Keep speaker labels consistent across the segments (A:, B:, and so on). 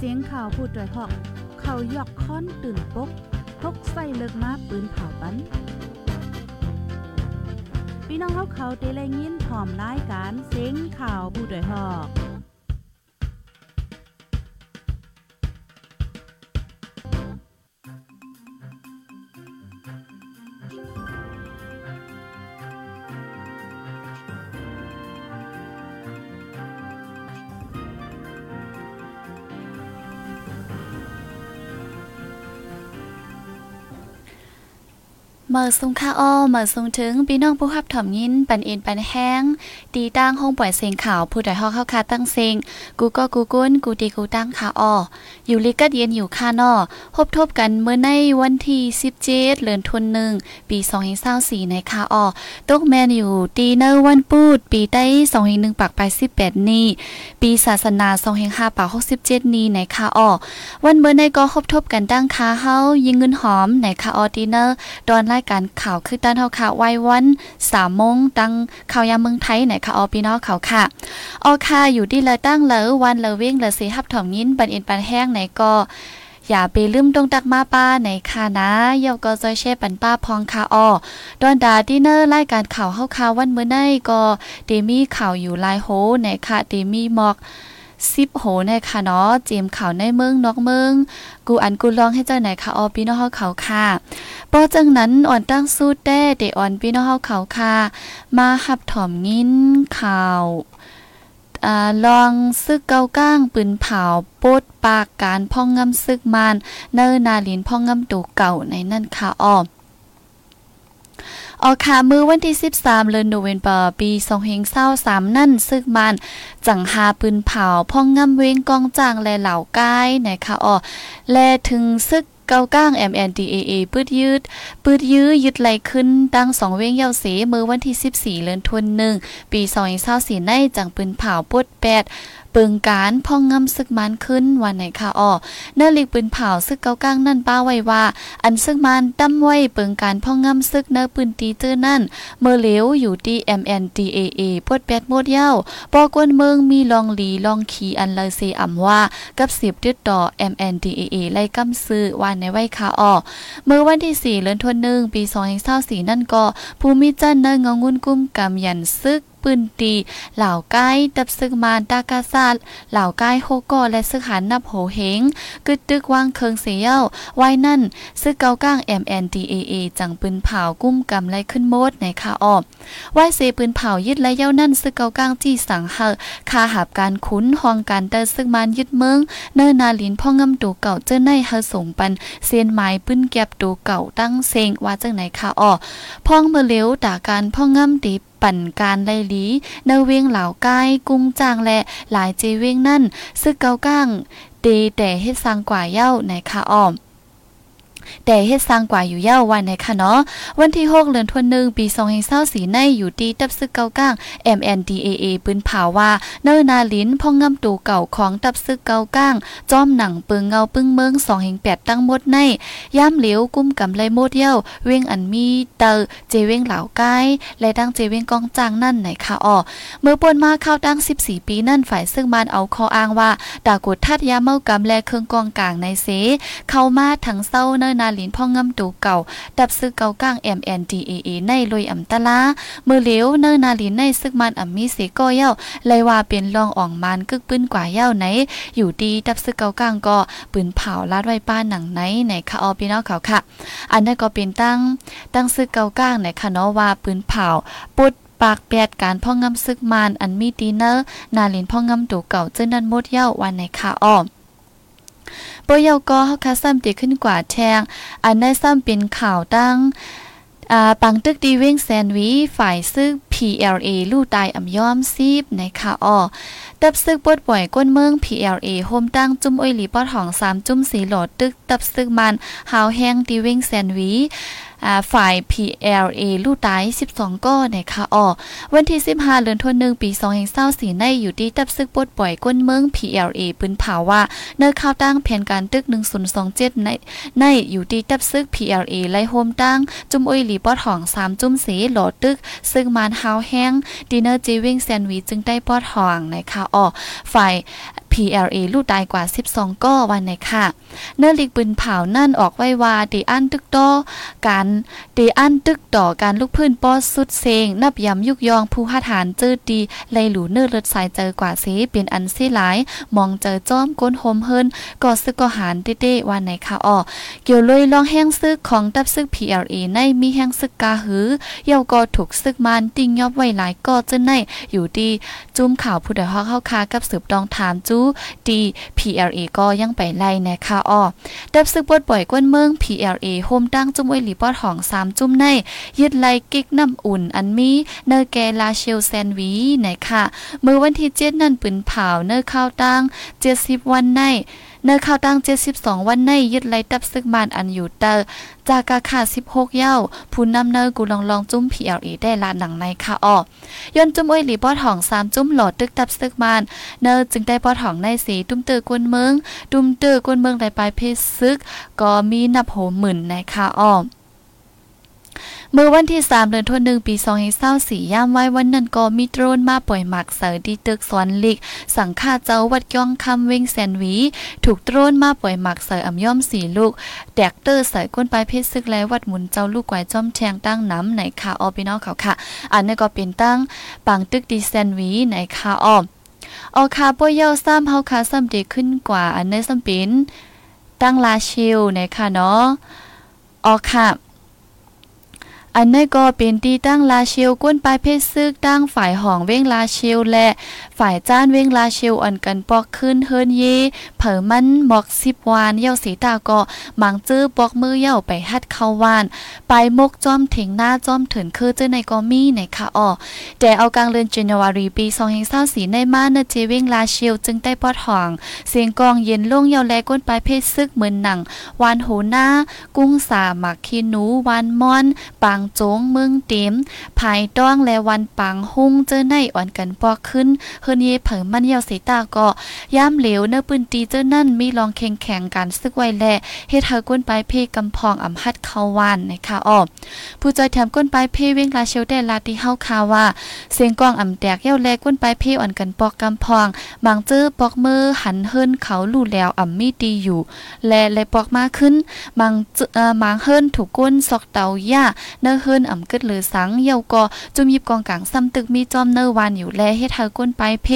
A: เสียงข่าวพูดด้วยหอก เขายอกค้อนตื่นปกพกใส่เลิกมาปืนเผาปันพี่น้องเขาเขาเตะเลยินถ่อมรายการเสียงข่าวผู้ด้วยหอก
B: มื่อสุงค่าอ้อเมื่อสุงถึงพี่น้องผู้ขับถ่อมยินปันเอ็นปันแห้งตีตั้งห้องปล่อยเสียงข่าวผู้ใดฮอกเข้าคาตั้งเสียงกูก็กูกุ้นกูตีกูตั้งค่าอ้ออยู่ลิกัดเย็นอยู่ค่านอพบทบกันเมื่อในวันที่17เดือนธันวาคมปี2024ในค่าอ้อตกแมนอยู่ตีเนอร์วันปูดปีใต้201ปากไป18นี้ปีศาสนา205ปาก67นี้ในค่าอ้อวันเมื่อในก็พบทบกันตั้งค่าเฮายิงเงินหอมในค่าอ้อตีเนอร์ตอนายการข่าวคือต้นเฮาค่ะไว้วันสามโมงตั้งข่าวยามเมืองไทยไหนค่ะออพี่น้องเขาค่ะออค่ะอยู่ที่ละตั้งเลอวันเลเว้งเลเสฮับถ่อมยินปันเอ็นปันแห้งไหนก็อย่าไปลืมตรงตักมาป้าในค่ะนะเยาก็จอยแช่ปันป้าพองค่ะออดอนดาดินเนอร์รายการข่าวเฮาค่ะวันเมื่อไนก็เดมีข่าวอยู่ลายโหในค่ะเดมีหมอก สิบโหในค่ะเนาะเจมข่าวในเมืองนอกเมืองกูอันกูลองให้เจ้าไหนค่ะออพี่น้องเฮาเขาค่ะปอจังนั้นอ่อนตั้งสู้แต้เดอ่อนพี่น้องเฮาเขาค่ะ มาหับถ่อมยินข่าวอลองซึกเกาก้างปืนเผาปดปากการพ่องงำซึกมานเนอนาลินพ่องงำตูเก่าในนั่นค่ะอ้อ ออกค่ะมือวันที่ 13เดือนโนเวมเบอร์ปี2023นั่นซึกมัน จังหาปืนเผาพ่องงำเวงกองจางและเหล่าก้ายนะคะอ๋อแลถึงซึกเกาก้าง MNDAA ปืดยืด ปืดยื้อยึดไหลขึ้นตั้งสองเว้งเยาเสเมื่อวันที่ 14เดือนธันวาคมปี2024ในจังปืนเผาปดแปด เปิงการพ่องงำซึกมันขึ้นวันไหนค่ะอ้อเนื้อลีกปืนเผาซึกเก้าก้างนั่นป้าไว้ว่า อันซึกมันตั้มไว้เปิงการพ่องงำซึกเนื้อปืนตีเจอนั่น เมื่อเหลวอยู่ที่ MNDAA ปดแปดโมดเย้าปอกวนเมืองมีลองหลีลองขี่อันเลยเซอ่ำว่ากับสิบติดต่อ MNDAA ไล่กำซื้อวันในไว้ค่ะอ้อเมื่อวันที่ 4 เดือนธันวาคมปี2024นั่นก็ภูมิจันเนื้องงุนกุ้มกำยันซึกปืนตีเหล่าใกล้ตับซึกมานตากาซาเหล่าใกล้โฮกอและซึกหันนับโหเหงกึดตึกวางเคิงเสียวไว้นั่นซึกเกาก้าง MNDAA จังปืนเผากุ้มกำไรขึ้นโมดในคาออบไว้เสปืนเผายึดและเย้านั่นซึกเกาก้างจี้สังเฮคาหับการคุ้นหองการเตอซึกมานยึดเมืองเนินนาลินพ่องำตูเก่าเจ้าในเฮาส่งปันเซียนไม้ปืนแก็บตูเก่าตั้งเซงว่าจังไหนคาออพ่องเมื่อเลี้ยวตาการพ่องำตีปั่นการไลลีเนเวงเหล่าใกล้กุ้งจางและหลายเจเวงนั่นซึกเกาก้างเดแต่เฮ็ดสร้างกว่าเย้าในคาอ้อม แต่เฮ็ดสร้างกว่าอยู่เย้าวันในค่ะเนาะวันที่6เดือนธันวาคมปี2024ในอยู่ที่ตับซึกเกาก้าง MNDAA ปืนเผาว่า เนอนาลิ้นพ่องงำตูเก่าของตับซึกเกาก้างจอมหนังเปิงเงาปึ้งเมือง2แห่ง8ตั้งหมดในย่ามเหลียวกุ้มกำไรโมดเย้าเวงอันมีเตอเจเวงเหล่าใกล้และดั้งเจเวงกองจางนั่นไหนค่ะอ้อเมื่อปนมาเข้าตั้ง 14 ปีนั่นฝ่ายซึ่งมันเอาคออ้างว่าดากดทัดยาเมากำและเครื่องกองกลางในเสเข้ามาทั้งเศร้าเนนนาลินพ่องงำตูเก่า ดับซึกเก่าก้าง MNDAA ในลอยอำตะลา มือเหลียวเนนาลินในซึกมันอำมีเสก็เย้าเลยว่าเป็นรองอ่องมันกึกปื้นกว่าเย้าไหน อยู่ดีดับซึกเก่าก้างก็ปืนเผาลาดไว้ป้าหนังไหนในคาออพี่น้องเขาค่ะ อันนั้นก็เป็นตั้งตั้งซึกเก่าก้างในคาเนาะว่าปืนเผาปุดปากแปดการพ่องงำซึกมานอันมีดีเนอร์นาลินพ่องงำตูเก่าเจ้านันมดเย้าวันในคาอ้อ ปยก็เฮาคาซ้ำติขึ้นกว่าแทง อันได้ซ้ำเป็นข่าวตั้งอ่าปังตึกดีเว้งแซนวีฝ่ายซึก PLA ลู่ตายอ่ำย้อมซีบในค่ะอ้อตับซึกปวดป่วยก้นเมือง PLA โฮมตั้งจุ้มอ้อยหลีปอดหอง3จุ้มสีหลอดตึกตับซึกมันหาวแห้งดีเว้งแซนวี ฝ่าย PLA ลู่ตาย12 ก้อในค่ะอ้อวันที่ 15เดือนธันวาคมปี2024ในอยู่ที่ตับซึกปวดป่วยก้นเมือง PLA ปืนเผาว่าเนื้อข้าวตั้งแผนการตึก 1027 ในในอยู่ที่ตับซึก PLA ไล่โฮมตั้ง จุ่มอ้ยหลีปอดหอง 3 จุ่มสีหลอดตึก ซึ่งมันหาวแห้งดินเนอร์จีวิ่งแซนด์วิชจึงได้ปอดหองในค่ะอ้อฝ่าย PLA ลูกตายกว่า 12 ก้อวันไหนค่ะ เนื้อลิกปืนเผานั่นออกไว้ว่าดีอันตึกต่อการดีอันตึกต่อการลูกพื้นป้อสุดเซงนับยำยุกยองผู้หาฐานเจอดีไลหลูเนื้อเลือดสายเจอกว่าเสเป็นอันซีหลาย มองเจอจ้อมก้นโฮมเฮินก็ซึกก็หารเด้ๆวันไหนค่ะอ้อเกี่ยวเลยลองแห้งซึกของดับซึก PLA ในมีแห้งซึกกาหือเยาก็ถูกซึกมันติงยอบไว้หลายก็จะในอยู่ดีจุ้มข่าวผู้ใดฮอกเข้าคากับสืบดองถามจู้ PLA ก็ยังไปไล่นะคะอ้อดับซึกบดบ่อยก้นเมือง PLA โฮมตั้งจุ้มไว้หลีปอดของสามจุ้มใน ยึดไล่กิกน้ำอุ่นอันมีเนอแกลาเชลแซนวีนะคะเมื่อวันที่เจ็ดนั่นปืนเผาเนอข้าวตั้งเจ็ดสิบวันใน เนื้อข้าวตั้ง 72 วันในยึดไล่ตับซึกมานอันอยู่เตอร์จากาคา16 เย้าผู้นำเนอกูลองลองจุ้ม PLE ได้ลาหนังในค่ะอ้อย่นจุ้มอ้อยหลีปอทองสามจุ้มหลอดตึกตับซึกมานเนอจึงได้ปอทองในสีตุ้มตือกวนเมืองตุ้มตือกวนเมืองได้ปลายเพศซึก ก็มีนับโหหมื่นในค่ะอ้อ เมื่อวันที่ 3 เดือนธันวาคมปี2024ย่ามไว้วันนั้นก็มีโดรนมาปล่อยหมักเสอดีตึกสอนลิก สังฆาเจ้าวัดย่องคำเวงแสนวี ถูกโดรนมาปล่อยหมักเสออ่ำย่อมสีลูก แดกเตอร์ใส่ก้นปลายเพชรซึกและวัดหมุนเจ้าลูกไกวจ้อมแทงตั้งน้ำในคาออพี่น้องเขาค่ะ อันนี้ก็เป็นตั้งปังตึกดีแซนวีในคาออมออคาป่วยเย้าซ้ำเฮาคาซ้ำเดีขึ้นกว่าอันในซ้ำเป็นตั้งลาชิลในค่ะเนาะออค่ะ อันนี้ก็เป็นตีตั้งลาเชียวก้นปลายเพศซึกตั้งฝ่ายห้องเว้งลาเชียวและฝ่ายจ้านเว้งลาเชียวอ่อนกันปอกขึ้นเฮินเย เผอมันหมอกสิบวานเย้าสีตาก็มังจื้อปอกมือเย้าไปฮัดเข้าวาน ไปมกจอมถึงหน้าจอมถึงคือเจ้าในก็มีในค่ะอ้อแต่เอากลางเดือนจันวารีปี2024ในมาเนเจเว้งลาเชียวจึงได้ปอดห้องเสียงกองเย็นลงเย้าแลก้นปลายเพศซึกเหมือนหนังวานโหหน้า กุ้งสาหมักขี้หนูวานมอนปังจงเมืองเต็มภายต้องและวันปังหุ่งเจอในอ่อนกันปอกขึ้นเฮือนเยเผิมันเยาเสีตาก็ย่ามเหลวเนื้อปืนตีเจ้านั่นมีลองแข่งแข่งกันซึกไว้แลเฮ็ดเฮาก้นปลายเพกำพองอำฮัดเขาวานนะคะอ้อผู้จอยแถมก้นปลายเพเวงลาเชลได้ลาที่เฮาคาว่า เสียงกองอำแตกเย้าแลก้นปลายเพอ่อนกันปอกกำพองบางเจอปอกมือหันเฮินเขาลู่แล้วอำมีดีอยู่ และและปอกมากขึ้นบางเอ่อบางเฮินถูกก้นซอกเตาหญ้าเนอเฮิรนอ่ำกึดหรือสังเยาก็จุมยิบกองกลางซ้ำตึกมีจอมเนอวานอยู่แลเฮ็ดเฮาก้นไปเพ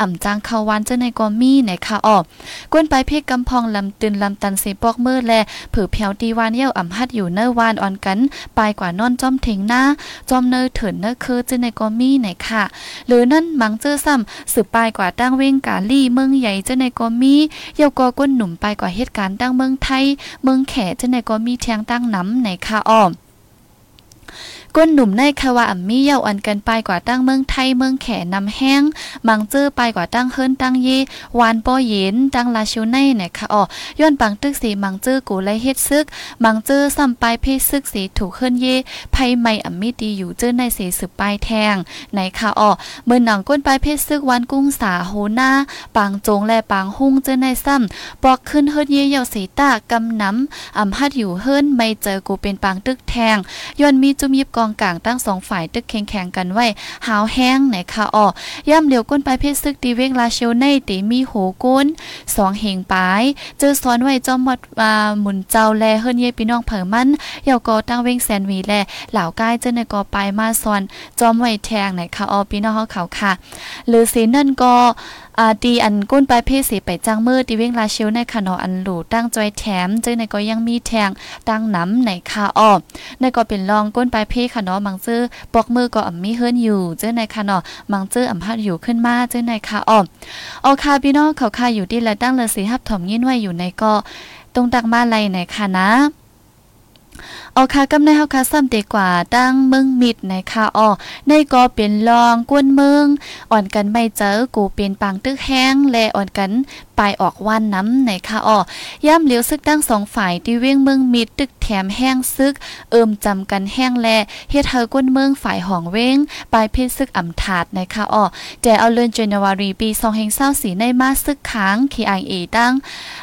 B: อ่ำจางเขาวานเจ้าในก็มีไหนค่ะออกก้นไปเพกำพองลำตื่นลำตันเสปอกมือแลเผือเพียวดีวานเย้าอ่ำฮัดอยู่เนอวานอ่อนกันปลายกว่านอนจอมเถงหน้าจอมเนอเถินเนอร์คือเจ้าในก็มีไหนค่ะ หรือนั่นมังเจอซ้ำสืบปลายกว่าตั้งเว้งกาลี่เมืองใหญ่เจ้าในก็มีเยาก็ก้นหนุ่มไปกว่าเหตุการณ์ตั้งเมืองไทย เมืองแขเจ้าในก็มีแทงตั้งน้ำไหนค่ะออม ก้นหนุ่มในคาวาอัมมี่เยาอันกันไปกว่าตั้งเมืองไทยเมืองแขนำแห้งมังเจอไปกว่าตั้งเฮิรนตั้งเยวานปอเย็นตั้งลาชิวในเนี่ยค่ะอ๋อย้อนปังตึกสีมังเจอกูไลเฮ็ดซึก มังเจอซ้ำไปเพศซึกสีถูกเฮิรนเยไผไม่อัมมี่ดีอยู่เจอในเสสืบปลายแทงในค่ะอ๋อเมื่อหนังก้นปลายเพศซึกวันกุ้งสาโหน้าปางจงและปางหุ่งเจอในซ้ำปอกขึ้นเฮิรนเยเยาสีตากำน้ำอำฮัดอยู่เฮิรนไม่เจอกูเป็นปางตึกแทงย้อนมีจุมยิบกองกลางตั้งสองฝ่ายตึกแข่งแข่งกันไว้หาวแห้งไหนค่ะอ้อย่ำเหลียวก้นไปเพศซึกตีเวงลาเชลในตีมีโหก้นสองเหงปายเจอซ้อนไว้จอมวัดอ่าหมุนเจ้าแลเฮิรนเย่พี่น้องเผิมันเยาก็ตั้งเวงแสนวีแลเหล่ากายเจอในกอปลายมาซ้อนจอมไว้แทงไหนค่ะอ้อพี่น้องเขาค่ะ หรือสีนั่นก็ อาดีอันก้นปลายเพศสีไปจังมือดีเว้งลาเชลในคานออันหลูตั้งจอยแถมเจอในก็ยังมีแทงตั้งน้ำในคาออในก็เป็นรองก้นปลายเพศคานอมังเจอปอกมือก็อ่ำมีเฮิรนอยู่เจอในคานอมังเจออ่ำพัดอยู่ขึ้นมาเจอในคาออเอาคาพี่น้องเขาคาอยู่ที่ละตั้งเลยสีหับถมยิ้นไว้อยู่ในก็ตรงตักมาไรในคานะ เอาค่ะกำในเฮาค่ะซ้ำเตกว่าตั้งเมืองมิดในค่ะอ้อในก็เป็นรองกวนเมืองอ่อนกันไม่เจอกูเป็นปังตึกแห้งและอ่อนกัน ปออกวันน้ำในค่ะอ้อย่ำเหลียวซึกตั้งสองฝ่ายที่เว้งเมืองมีตึกแถมแห้งซึก เอิมจำกันแห้งแลเฮ็ดเธอก้นเมืองฝ่ายห้องเว้งปลายเพศซึกอ่ำถาดในค่ะอ้อแต่เอาเลือนเจนวารีปี2024ในมาซึกค้าง KIA ตั้ง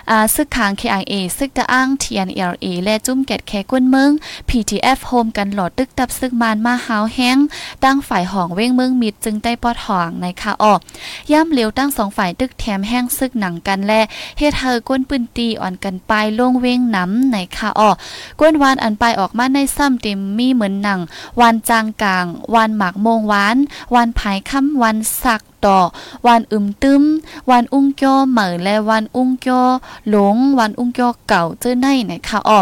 B: อ่าซึกค้าง KIA ซึกตะอ้าง TNLA และจุ้มแกดแคก้นเมือง PTF โฮมกันหลอดตึกตับซึกมานมาหาวแห้งตั้งฝ่ายห้องเว้งเมืองมิดจึงได้ปอดห่องในค่ะอ้อย่ำเหลียวตั้งสองฝ่ายตึกแถมแห้งซึกหนังกันและเฮ็ดเธอก้นปืนตีอ่อนกันปลายลงเว้งน้ำในค่ะอ้อก้นวานอันปลายออกมาในซ้ำเต็มมีเหมือนหนัง วันจางกลาง วันหมากโมงหวาน วันภายค่ำวันสัก ต่อ วันอึมตึม วันอุ้งจ้อเหมอและวันอุ้งจ้อหลง วันอุ้งจ้อเก่าเจอในไหนคะอ้อ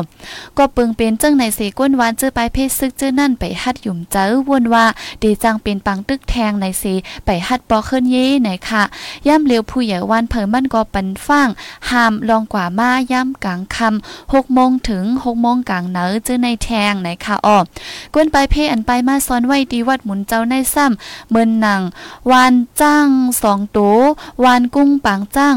B: ก็ปึงเป็นเจังในเสก้นวานเจอไปเพศซึกเจอนั่นไปฮัดหยุ่มเจอวนว่าดีจังเป็นปังตึกแทงในเสไปฮัดปอเคลื่อนเย่ไหนค่ะย่ำเลียวผู้ใหญ่วันเผิมันก็ปันฟ้างหามลองกว่ามาย่ำกลางคำหกโมงถึงหกโมงกลางเนอเจอในแทงไหนค่ะอ้อกวนไปเพศอันไปมาซ้อนไว้ดีวัดหมุนเจ้าในซ้ำเมินหนังวานจ้าจ้างสองตัววานกุ้งปางจ้าง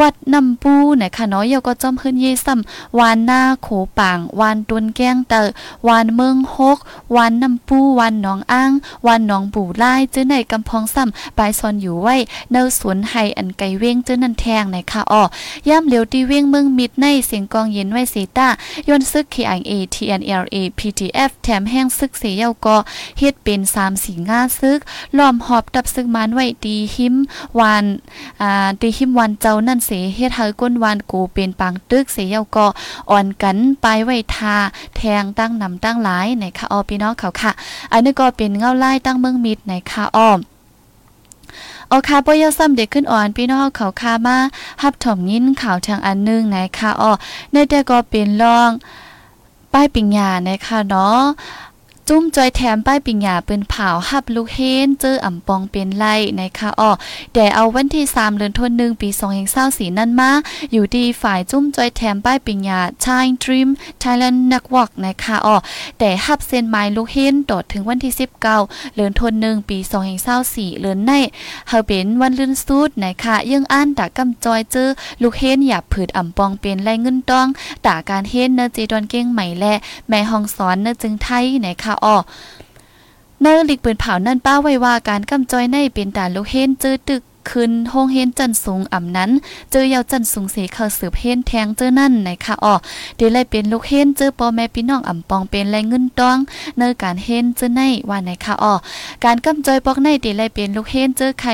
B: วัดน้ำปูนะคะเนาะเยาก็จอมขึ้นเยซัมวานหน้าโขปางวานตุนแก้งเตอวานเมืองฮกวานน้ำปูวานหนองอ้างวานหนองปู่ไล่เจ้าในกำพองซ้ำปลายซอนอยู่ไว้เนสวนไฮอันไกเว้งเจ้านันแทงในคะอ้อย่ำเหลียวตีเว้งเมืองมิดในเสียงกองเย็นไว้เสตาย้อนซึก KIA TNLA PTF แถมแห้งซึกเสียเยาก็เฮ็ดเป็น3 4ง่าซึกล้อมหอบดับซึกมานไว้ดีหิมวานอ่าดีหิมวันเจ้านั่นเสเฮ็ดให้ก้นวานกูเป็นปังตึกเสียเยาก็อ่อนกันไปไว้ทาแทงตั้งนำตั้งหลายในค่ะออพี่น้องเขาค่ะ อันนี้ก็เป็นเงาไล่ตั้งเมืองมิดในค่ะอ้อมเอาคาปอยซ้ำเด็กขึ้นอ่อนพี่น้องเขาคามาฮับถมยินข่าวทางอันนึงในค่ะอ้อในแต่ก็เป็นรองป้ายปิญญานะคะเนาะ จุ้มจอยแถมป้ายปิญญาปืนเผาหับลูกเฮนเจออ่ำปองเป็นไล่นะคะอ้อแต่เอาวันที่3เดือนธันวาคมปี2024นั้นมา อยู่ดีฝ่ายจุ้มจอยแถมป้ายปิญญา China Dream Thailand Network นะคะอ้อแต่หับเซ็นไม้ลูกเฮนตอดถึงวันที่ 19เดือนธันวาคมปี2024เดือนในเฮาเป็นวันลื่นสุดนะคะยังอ่านตากำจอยเจอลูกเฮนอย่าผืดอ่ำปองเป็นไล่เงินต้องตาการเฮนเนเจดอนเก้งใหม่และแม่ห้องสอนเนจึงไทยนะคะอ้อเนอลิกปืนเผานั่นป้าไว้ว่าการกำจอยในเป็นตานลูกเฮนเจอตึกขึ้นห้องเฮนจันสูงอ่ำนั้น เจอยาวจันสูงเสเข้าสืบเฮนแทงเจอนั่นไหนค่ะอ๋อเดี๋ยวเลยเป็นลูกเฮนเจอปอแม่พี่น้องอ่ำปองเป็นแรงเงินต้องเนอการเฮนเจอในว่าไหนค่ะอ๋อการกำจอยปอกในเดี๋ยวเลยเป็นลูกเฮนเจอใคร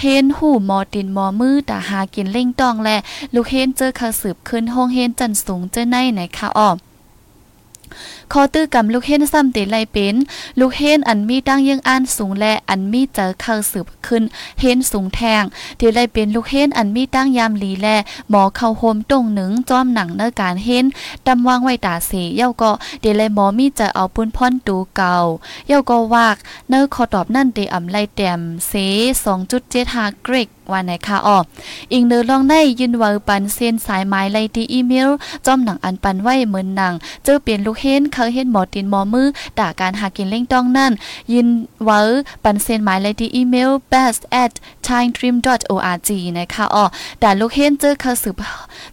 B: เฮนหูหมอตินหมอมือตาหากินเล่งต้องและลูกเฮนเจอเข้าสืบขึ้นห้องเฮนจันสูงเจอในไหนค่ะอ๋อ คอตื้อกำลูกเฮนซ้ำเตไลเป็น ลูกเฮนอันมีตั้งยังอ่านสูงและอันมีเจอเข้าสืบขึ้นเฮนสูงแทงเตไลเป็นลูกเฮนอันมีตั้งยามลีแลหมอเข้าโฮมตรงหนึ่งจอมหนังเนื้อการเฮนดำวางไว้ตาเสเย้าก็เดไลหมอมีเจะเอาปุ้นพ่อนตูเก่าเย้าก็วากเนื้อขอตอบนั่นเตอำไลแต้มเส2.75เกรกว่าไหนคะอ๋ออิงเนอลองได้ยินว่าปันเส้นสายไม้ไลตีอีเมลจอมหนังอันปันไว้เหมือนหนัง เจอเปลี่ยนลูกเฮนเขาเห็นหมอตินหมอมือด่าการหากินเล่งต้องนั่น ยินว่าปันเส้นหมายเลตีอีเมล best at chinedream.org นะคะอ๋อแต่ลูกเฮนเจอเขาสืบ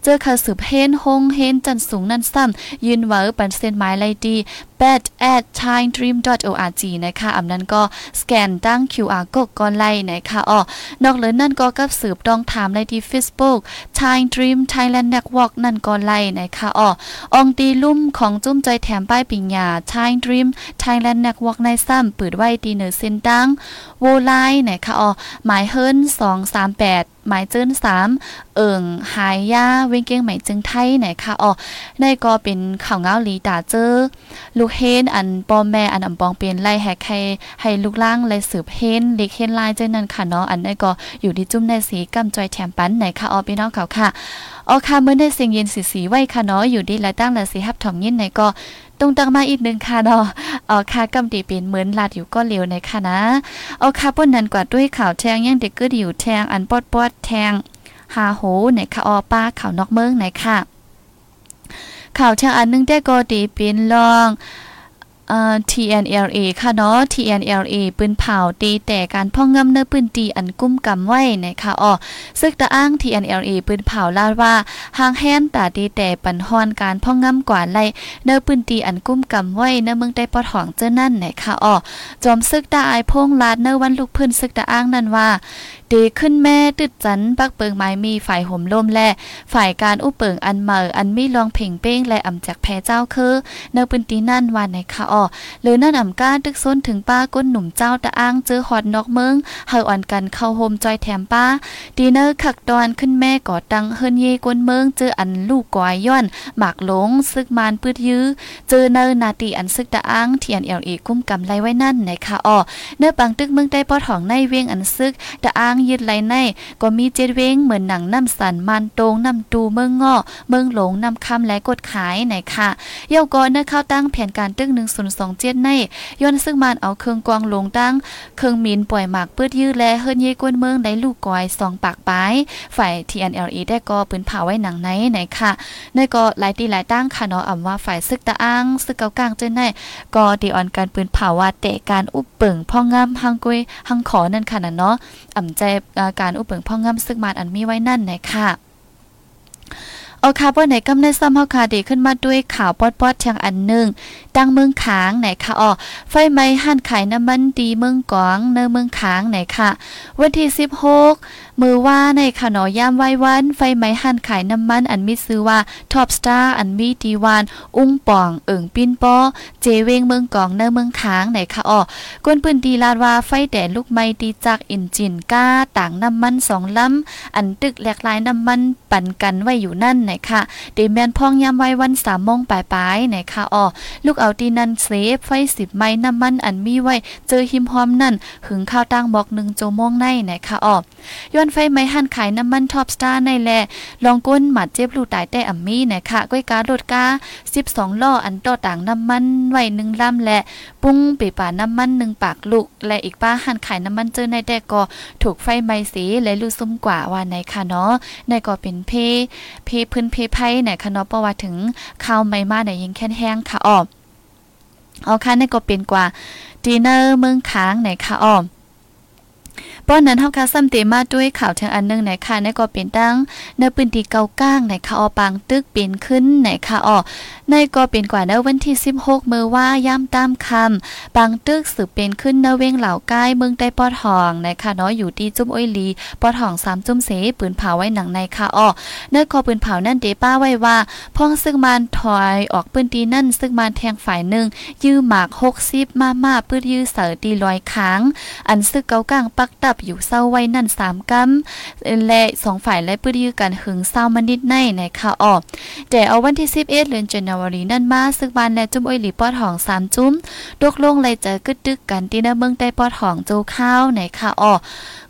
B: เจอเขาสืบเฮนฮงเฮนจันสูงนั่นซ้ำยินว่าปันเส้นหมายไลตี bed at chinedream.org นะคะอำนั้นก็สแกนตั้ง QR กดก่อนไล่นะคะอ๋อนอกเหลือนั่นก็กับสืบต้องถามในที่ Facebook Chine Dream Thailand Network นั่นก็ไล่นะคะอ๋อองตีลุ่มของจุ้มใจแถมป้ายปิญญา Chine Dream Thailand Network ในซ้ำเปิดไว้ตีเหนือเส้นตั้งโวไลนะคะอ๋อหมายเฮิรน238หมายเจิ้นสามเอิงหายยาเวงเก้งหมายจึงไทยไหนคะอ๋อในก็เป็นข่าวเงาลีตาเจอลูกเฮนอันปอมแม่อันอำปองเป็นไล่แฮกให้ให้ลูกล่างไล่สืบเฮนเล็กเฮนไล่เจ้านั่นค่ะเนาะอันในก็อยู่ที่จุ่มในสีกำจอยแถมปันไหนคะอ๋อพี่น้องเขาค่ะอ๋อค่ะเมื่อได้เสียงเย็นสีสีไว้ค่ะเนาะอยู่ดีและตั้งและสีฮับถ่อมยินไหนก็ ตรงตังมาอีกหนึ่งค่ะเนาะอ๋อค่ะกำดีเป็นเหมือนลาดอยู่ก็เร็วในค่ะนะอ๋อค่ะป้นนั้นกว่าด้วยข่าวแทงยังเด็กก็อยู่แทงอันปอดปอดแทงหาโหในค่ะออป้าข่าวนอกเมืองไหนค่ะข่าวแทงอันนึงได้ก็ดีเป็นลอง อ่า TNLA ค่ะเนาะ TNLA ปืนเผาตีแต่การพ่องงำเนื้อปืนตีอันกุ้มกำไว้นะคะอ๋อซึกตะอ้าง TNLA ปืนเผาลาดว่าหางแฮนตาตีแต่ปันฮอนการพ่องงำกว่าไล่เนื้อปืนตีอันกุ้มกำไว้เนื้อเมืองได้ปอดหองเจ้านั่นนะคะอ๋อจอมซึกตาอายพงลาดเนื้อวันลูกพื้นซึกตะอ้างนั่นว่า เดขึ้นแม่ตึดจันปักเปิงไม้มีฝ่ายห่มลมและ ฝ่ายการอุเปิงอันเหมออันมีรองเพ่งเป้งและอ่ำจากแพ้เจ้าคือเนื้อปืนตีนั่นว่าไหนคะอ๋อหรือนั่นอ่ำก้าตึกซ้นถึงป้าก้นหนุ่มเจ้าตะอ้างเจอฮอดนอกเมืองเฮาอ่อนกันเข้าโฮมจอยแถมป้าดีเนอร์ขักดอนขึ้นแม่ก่อตังเฮิรนเยกวนเมืองเจออันลูกกวายย้อนหมากหลงซึกมานปืดยื้อเจอเนอร์นาตีอันซึกตะอ้างเทียนเอลเอกุ้มกำไลไว้นั่นไหนคะอ้อเนื้อปังตึกเมืองได้ปอดของในเวียงอันซึกตะอ้างยึดไหลใน ก็มีเจ็ดเวงเหมือนหนังน้ำสันมันตรงน้ำตูเมืองง้อเมืองหลงน้ำคำและกดขายไหนค่ะเย่าก็เนื้อเข้าตั้งแผนการตึกหนึ่งศูนย์สองเจ็ดในย้อนซึ่งมันเอาเครื่องกวางลงตั้ง เครื่องมินปล่อยหมากปืดยื้อและเฮิรนเยกวนเมืองได้ลูกกอยสองปากปลายฝ่าย TNLE ได้ก็ปืนเผาไว้หนังไหนไหนค่ะในก็หลายตีหลายตั้งค่ะเนาะอ่ำว่าฝ่ายซึกตะอ้างซึกเกากลางเจ้าในก็ดีออนการปืนเผาว่าเตะการอุบเปิงพ่องามหังกวยหังขอนั่นค่ะนะเนาะอ่ำใจการอุบเปิงพ่องามซึกมานอันมีไว้นั่นไหนค่ะเอาคาร์บอนไหนกำในซ้ำเฮาคาดีขึ้นมาด้วยข่าวปอดปอดทางอันหนึ่งดังเมืองขางไหนค่ะอ๋อไฟไหม้หั่นขายน้ำมันดีเมืองกวางเนเมืองขางไหนค่ะ วันที่ 16 มือว่าในขนอย่ามไว้วัน ไฟไหม้หันขายน้ำมันอันมีซื้อว่าท็อปสตาร์อันมีดีวาน อุ้งป่อง เอิงปิ้นป้อเจเวงเมืองกองเนเมืองขางไหนคะอ๋อกวนปืนดีลาดว่าไฟแดดลูกไม้ดีจากอินจินก้าต่างน้ำมันสองลำอันตึกแหลกลายน้ำมันปั่นกันไว้อยู่นั่นไหนคะเดแมนพองย่ามไว้วันสามมงปลายๆไหนคะอ๋อลูกเอาตีนันเซฟไฟสิบไม้น้ำมันอันมีไว้ เจอหิมหอมนั่นหึงข้าวตั้งบอกหนึ่งโจมงในไหนคะอ๋อย้อนไฟไม้หันขายน้ำมันท็อปสตาร์ในแลลองก้นหมัดเจ็บลูกตายแต่อัมมี่ไหนคะก้อยการรถกาสิบสองล้ออันต่อต่างน้ำมันไว้หนึ่งลำและปุ้งปีป่าน้ำมันหนึ่งปากลูก และอีกป้าหันขายน้ำมันเจอในแดกก็ถูกไฟไหม้สีและลูกซุ่มกว่าว่าไหนค่ะเนาะในก็เป็นเพเพพื้นเพไพ่ไหนคะเนาะเพราะว่าถึงข้าวไม่มาไหนยิงแค่แห้งค่ะอ้อมเอาค่ะนี่ก็เป็นกว่าดีเนอร์เมืองค้างไหนค่ะอ้อม ป้อนนั้นเฮาค่ะซ้ำเตมาด้วยข่าวทางอันนึงไหนค่ะนี่ก็เป็นตั้งในปืนตีเกาก้างไหนค่ะออปางตึกเป็นขึ้นไหนค่ะอ้อในก็เป็นกว่าในวันที่ 16มื้อว่าย่ำตามคำบางตึกสืบเป็นขึ้นในเวงเหล่าใกล้เมืองได้ปอดหองในค่ะเนาะอยู่ที่จุ้มอ้อยลีปอดหอง3จุ้มเสปืนเผาไว้หนังในค่ะอ้อในคอปืนเผานั่นเดป้าไว้ว่าพ่องซึ่งมันถอยออกปืนตีนั่นซึ่งมันแทงฝ่ายหนึ่งยื้อหมาก60มามาปื้ดยื้อเสือตีลอยค้าง อันซึกเกากลางปักตับอยู่เศร้าไว้นั่นสามกำและสองฝ่ายและปื้ดยื้อกันหึงเศร้ามันนิดในในค่ะออกแต่เอาวันที่11เดือนจันวารีนั่นมาซึกบานและจุ้มอ้อยหลีปอดหองสามจุ้มดกลงเลยเจอกึดดึกกันที่ในเมืองได้ปอดหองโจข้าวในค่ะออ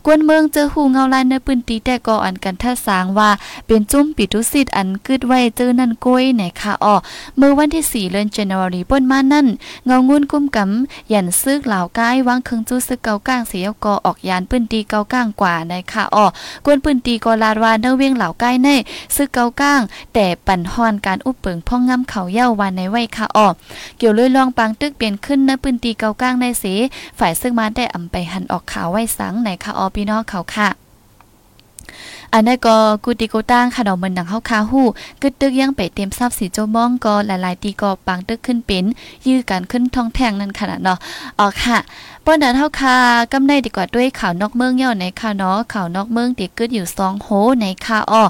B: กกวนเมืองเจอหูเงาลายในปืนตีแต่ก็อันกันท่าสางว่า เป็นจุ้มปิตุสิทธิ์อันกึดไว้เจอนั่นก้อยไหนค่ะอ้อเมื่อวันที่ 4 เดือนจันวารีป้นมานั่น เงางุ่นกุ้มกำยันซึกเหล่าก้ายวางเครื่องจู้ซึกเกาก้างเสียกอออกยานปืนตีเกาก้างกว่าในค่ะอ้อกวนปืนตีก็ลาดว่าเนเวียงเหล่าก้ายในซึกเกาก้าง แต่ปั่นฮอนการอุปเปิงพ่องงำเขาเย้าวันในไว้ค่ะอ้อเกี่ยวเลยลองปังตึกเปลี่ยนขึ้นในปืนตีเกาก้างในเสฝ่ายซึ่งมาได้อำไปหันออกขาวไว้สังในค่ะอ้อพี่น้องเขาค่ะอันนั้นก็กูติโกตั้งค่ะดอกมันหนังเฮาคาฮู้กึดตึกยังไปเต็มทรัพย์สีโจมองก็หลายๆตีก็ปังตึกขึ้นเป็นยื้อกันขึ้นท้องแท่งนั่นขนาดเนาะอ๋อค่ะป้อนนั้นเฮาคากำในดีกว่าด้วยข่าวนอกเมืองเย่าในค่ะเนาะข่าวนอกเมืองติกึดอยู่2โหในค่ะอ้อ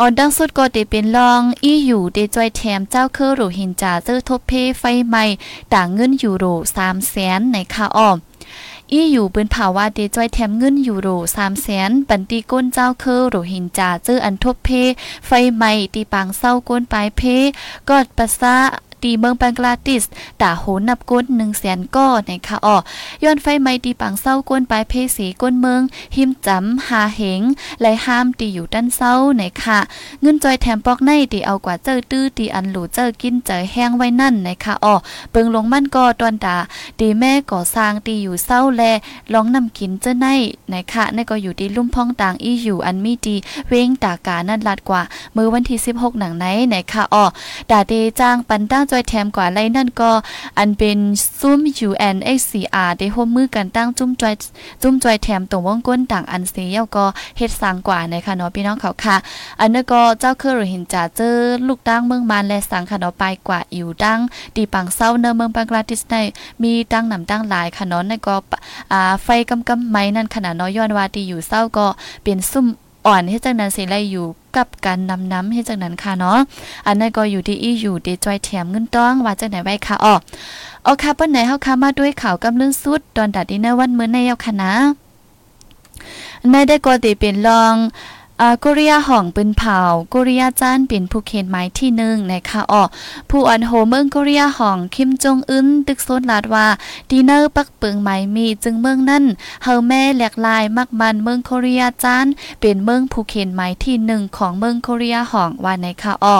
B: ออนดังสุดก็เดเป็นลองอีอยู่เดจอยแถมเจ้าเคอโรหินจาเจอทบเพไฟใหม่ต่างเงินยูโร3แสนในค่ะอ้อม อีอยู่เป็นภาวะเดจอยแถมเงินยูโรสามแสนปันตีก้นเจ้าเคอโรหินจาเจออันทบเพ ไฟไหมตีปางเศร้าก้นปลายเพ กอดปัสสาตีเมืองบังกลาเทศตาโหนับก้น1 0 0 0 0 0ก้อในคะอ้อย้อนไฟไหม้ตีปังเศร้าก้นปลายเพสีก้นเมือง หิมจำหาเหงแลห้ามตีอยู่ด้านเศร้าในค่ะเงินจอยแถมปอกในตีเอากว่าเจอตื้อตีอันหลูเจอกินเจอแห้งไว้นั่นในคะอ้อเปิงลงมั่นก็ตอนตาตีแม่ก่อสร้างตีอยู่เศร้าแลลองนำกินเจ้าในในค่ะในก็อยู่ที่ลุ่มพ้องต่างอีอยู่อันมีดีเว้งตากานั่นลัดกว่า มือวันที่16หนังไหนในค่ะอ้อดาเดจ้างปันตั้งจอยแถมกว่าไรนั่นก็อันเป็นซุ่ม UNHCR ได้ร่วมมือกันตั้งจุ้มจอยจุ้มจอยแถมตรงวงก้นต่างอันเสียก็เฮ็ดสร้างกว่านะคะเนาะพี่น้องเขาค่ะ อันนั้นก็เจ้าคือเห็นจ่าเจอลูกตั้งเมืองมานและสังค่ะเนาะไปกว่าอยู่ดังดีปังเศร้าเนเมืองบังกลาเทศในมีตั้งนำตั้งหลายค่ะเนาะนั่นก็อ่าไฟกำกำไม้นั่นขนาดน้อยย้อนว่าดีอยู่เศร้าก็เป็นซุ่ม อ่อนให้จังนั้นสิไลอยู่กับการนำน้ำให้จังนั้นค่ะเนาะอันนั้นก็อยู่ที่อีอยู่ดีจอยแถมเงินต้องว่าจังไหนไว้ค่ะอ๋อเอาค่ะเปิ้นไหนเฮาค่ะมาด้วยข่าวกำลังสุดตอนดัดดินเนอร์วันมื้อในเยาค่ะนะในได้ก็ติเป็นรอง กุรียห่องเป็นเผากุรียจานเป็นผู้เขียนไม้ที่หนึ่งนะคะอ๋อผู้อันโฮเมืองกุรียห่องคิมจงอึนตึกโซนลาดว่าดีเนอร์ปักเปิงไม้มีจึงเมืองนั่นเฮาแม่แหลกลายมักมันเมืองกุรียจานเป็นเมืองผู้เขียนไม้ที่หนึ่งของเมืองกุรียห่องว่าในคะอ๋อ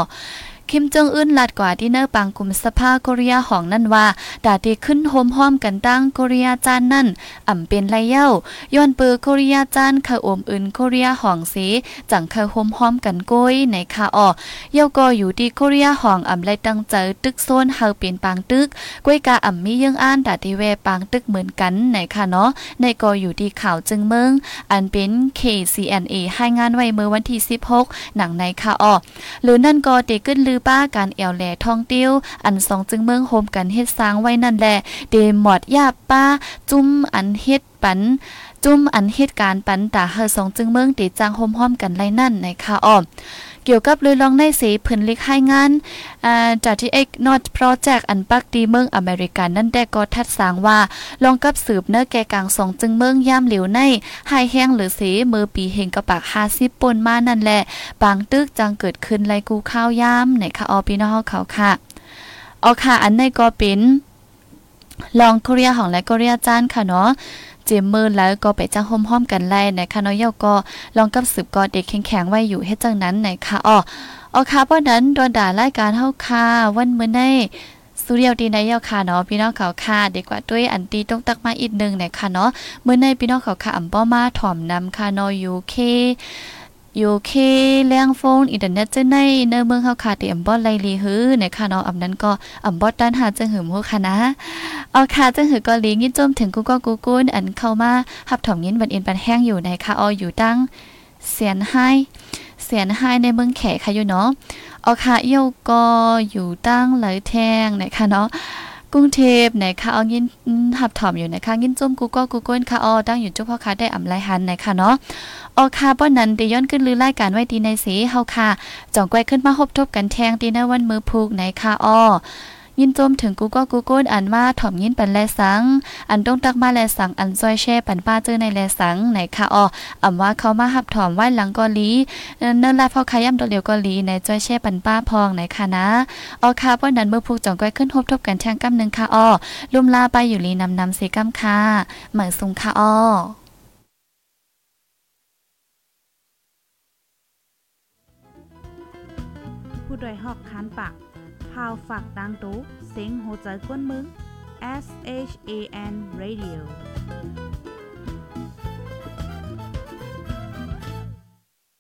B: คิมจองอึนลาดกว่าที่เนอร์ปังกลุ่มสภาโกเรียห่องนั่นว่าดาดีขึ้นโฮมห้อมกันตั้งโกเรียจานนั่นอ่ำเป็นไรเย้าย้อนเปือโคเรียจานเคออมอื่นโคเรียห่องสีจังเคอโฮมห้อมกันก้อยในค่ะอ๋อเย้าก็อยู่ที่โคเรียห่องอ่ำไรตั้งเจอตึกโซนเฮาเป็นปางตึกก้วยกาอ่ำมียังอ่านดาดีแวปางตึกเหมือนกันในค่ะเนาะในก็อยู่ที่ข่าวจึงเมืองอันเป็น KCNA ให้งานไว้เมื่อวันที่ 16 หนังในค่ะอ๋อหรือนั่นก็เด็กขึ้นลือป้าการแอวแหล่ท่องติ้ว อันสองจึงเมืองโฮมกันเฮ็ดสร้างไว้นั่นแหละเดหมอดยาป้า จุ้มอันเฮ็ดปันจุ้มอันเหตุการณ์ปันตาเฮอสองจึงเมืองติจางโฮมห้อมกันไรนั่นในคาอ้อม เกี่ยวกับเลยลองในสีเพิ่นเล็กให้งานอ่าจากที่เอกนอตโปรเจกต์อันปักดีเมืองอเมริกันนั่นได้ก็ทัดสางว่าลองกับสืบเนื้อแก่กลางสองจึงเมืองย่ามเหลียวในหายแห้งหรือสีมือปีเฮงกระปาก50ปนมานั่นแหละ บางตึกจังเกิดขึ้นไรกูข้าวย่ามในค่ะออพี่น้องเขาค่ะเอาค่ะอันในก็เป็นลองโคเรีของและโคเรีจานค่ะเนาะ เจมมือแล้วก็ไปจ้างห้อมๆกันไล่นะคะน้อยเยาก็ลองกับสืบกอเด็กแข็งๆไว้อยู่ให้จังนั้นนะคะอ๋ออ๋อค่ะเพราะนั้นโดนด่ารายการเฮาค่ะวันเมื่อในสุเรียวดีในเยาค่ะเนาะพี่น้องเขาค่ะเด็กกว่าด้วยอันตีต้องตักมาอีกหนึ่งนะคะเนาะเมื่อในพี่น้องเขาค่ะอำป้อมาถ่อมนำค่ะนอยู่เค อยู่เคแรงโฟนอินเทอร์เน็ตจะในเนเมืองเฮาค่ะที่อำบ่ไลลีฮือนะคะเนาะอำนั้นก็อำบ่ด้านหาจังหืมฮู้ค่ะนะเอาค่ะจังหือก็ลีงินจมถึงกูก็กูกุนอันเข้ามาหับถอมยินบันเอ็นปันแห้งอยู่ในค่ะอออยู่ตั้งเสียนไห้เสียนไห้ในเมืองแขกค่ะอยู่เนาะเอาค่ะเอี้ยวก็อยู่ตั้งไหลแทงนะคะเนาะ กรุงเทพนะคะเอายินหับถอมอยู่นะคะยินจมกูก็กูก้นค่ะออตั้งอยู่จุ๊พ่อค่ะได้อำไลหันนค่ะเนาะออค่ะป้อนนั้นตีย้อนขึ้นลือรายการไว้ดีในสีเฮาค่ะจ่องไกวขึ้นมาหบทบกันแทงตีในวันมือพูกในค่ะออ ยินโจมถึงกูก็กูก้นอันว่าถ่อมยินปันแลสัง อันต้องตักมาแลสังอันซอยแช่ปันป้าเจอในแลสังไหนค่ะอ๋ออำว่าเขามาหับถ่อมไว้หลังกอลีเนิ่นลาพ่อขย่ำตัวเดียวกอลีในจอยแช่ปันป้าพองไหนค่ะนะอ๋อค่ะเพราะนั้นเมื่อพูกจ่องก้อยขึ้นทบทบกันแทงกำหนึ่งค่ะอ๋อลุ่มลาไปอยู่ลีนำนำเสกำค่ะเหมือนซุงค่ะอ๋อ
A: ผู้โดยหอกคานปาก พาวฝากดังตู้เสียงโหใจกวนมึง S H A N Radio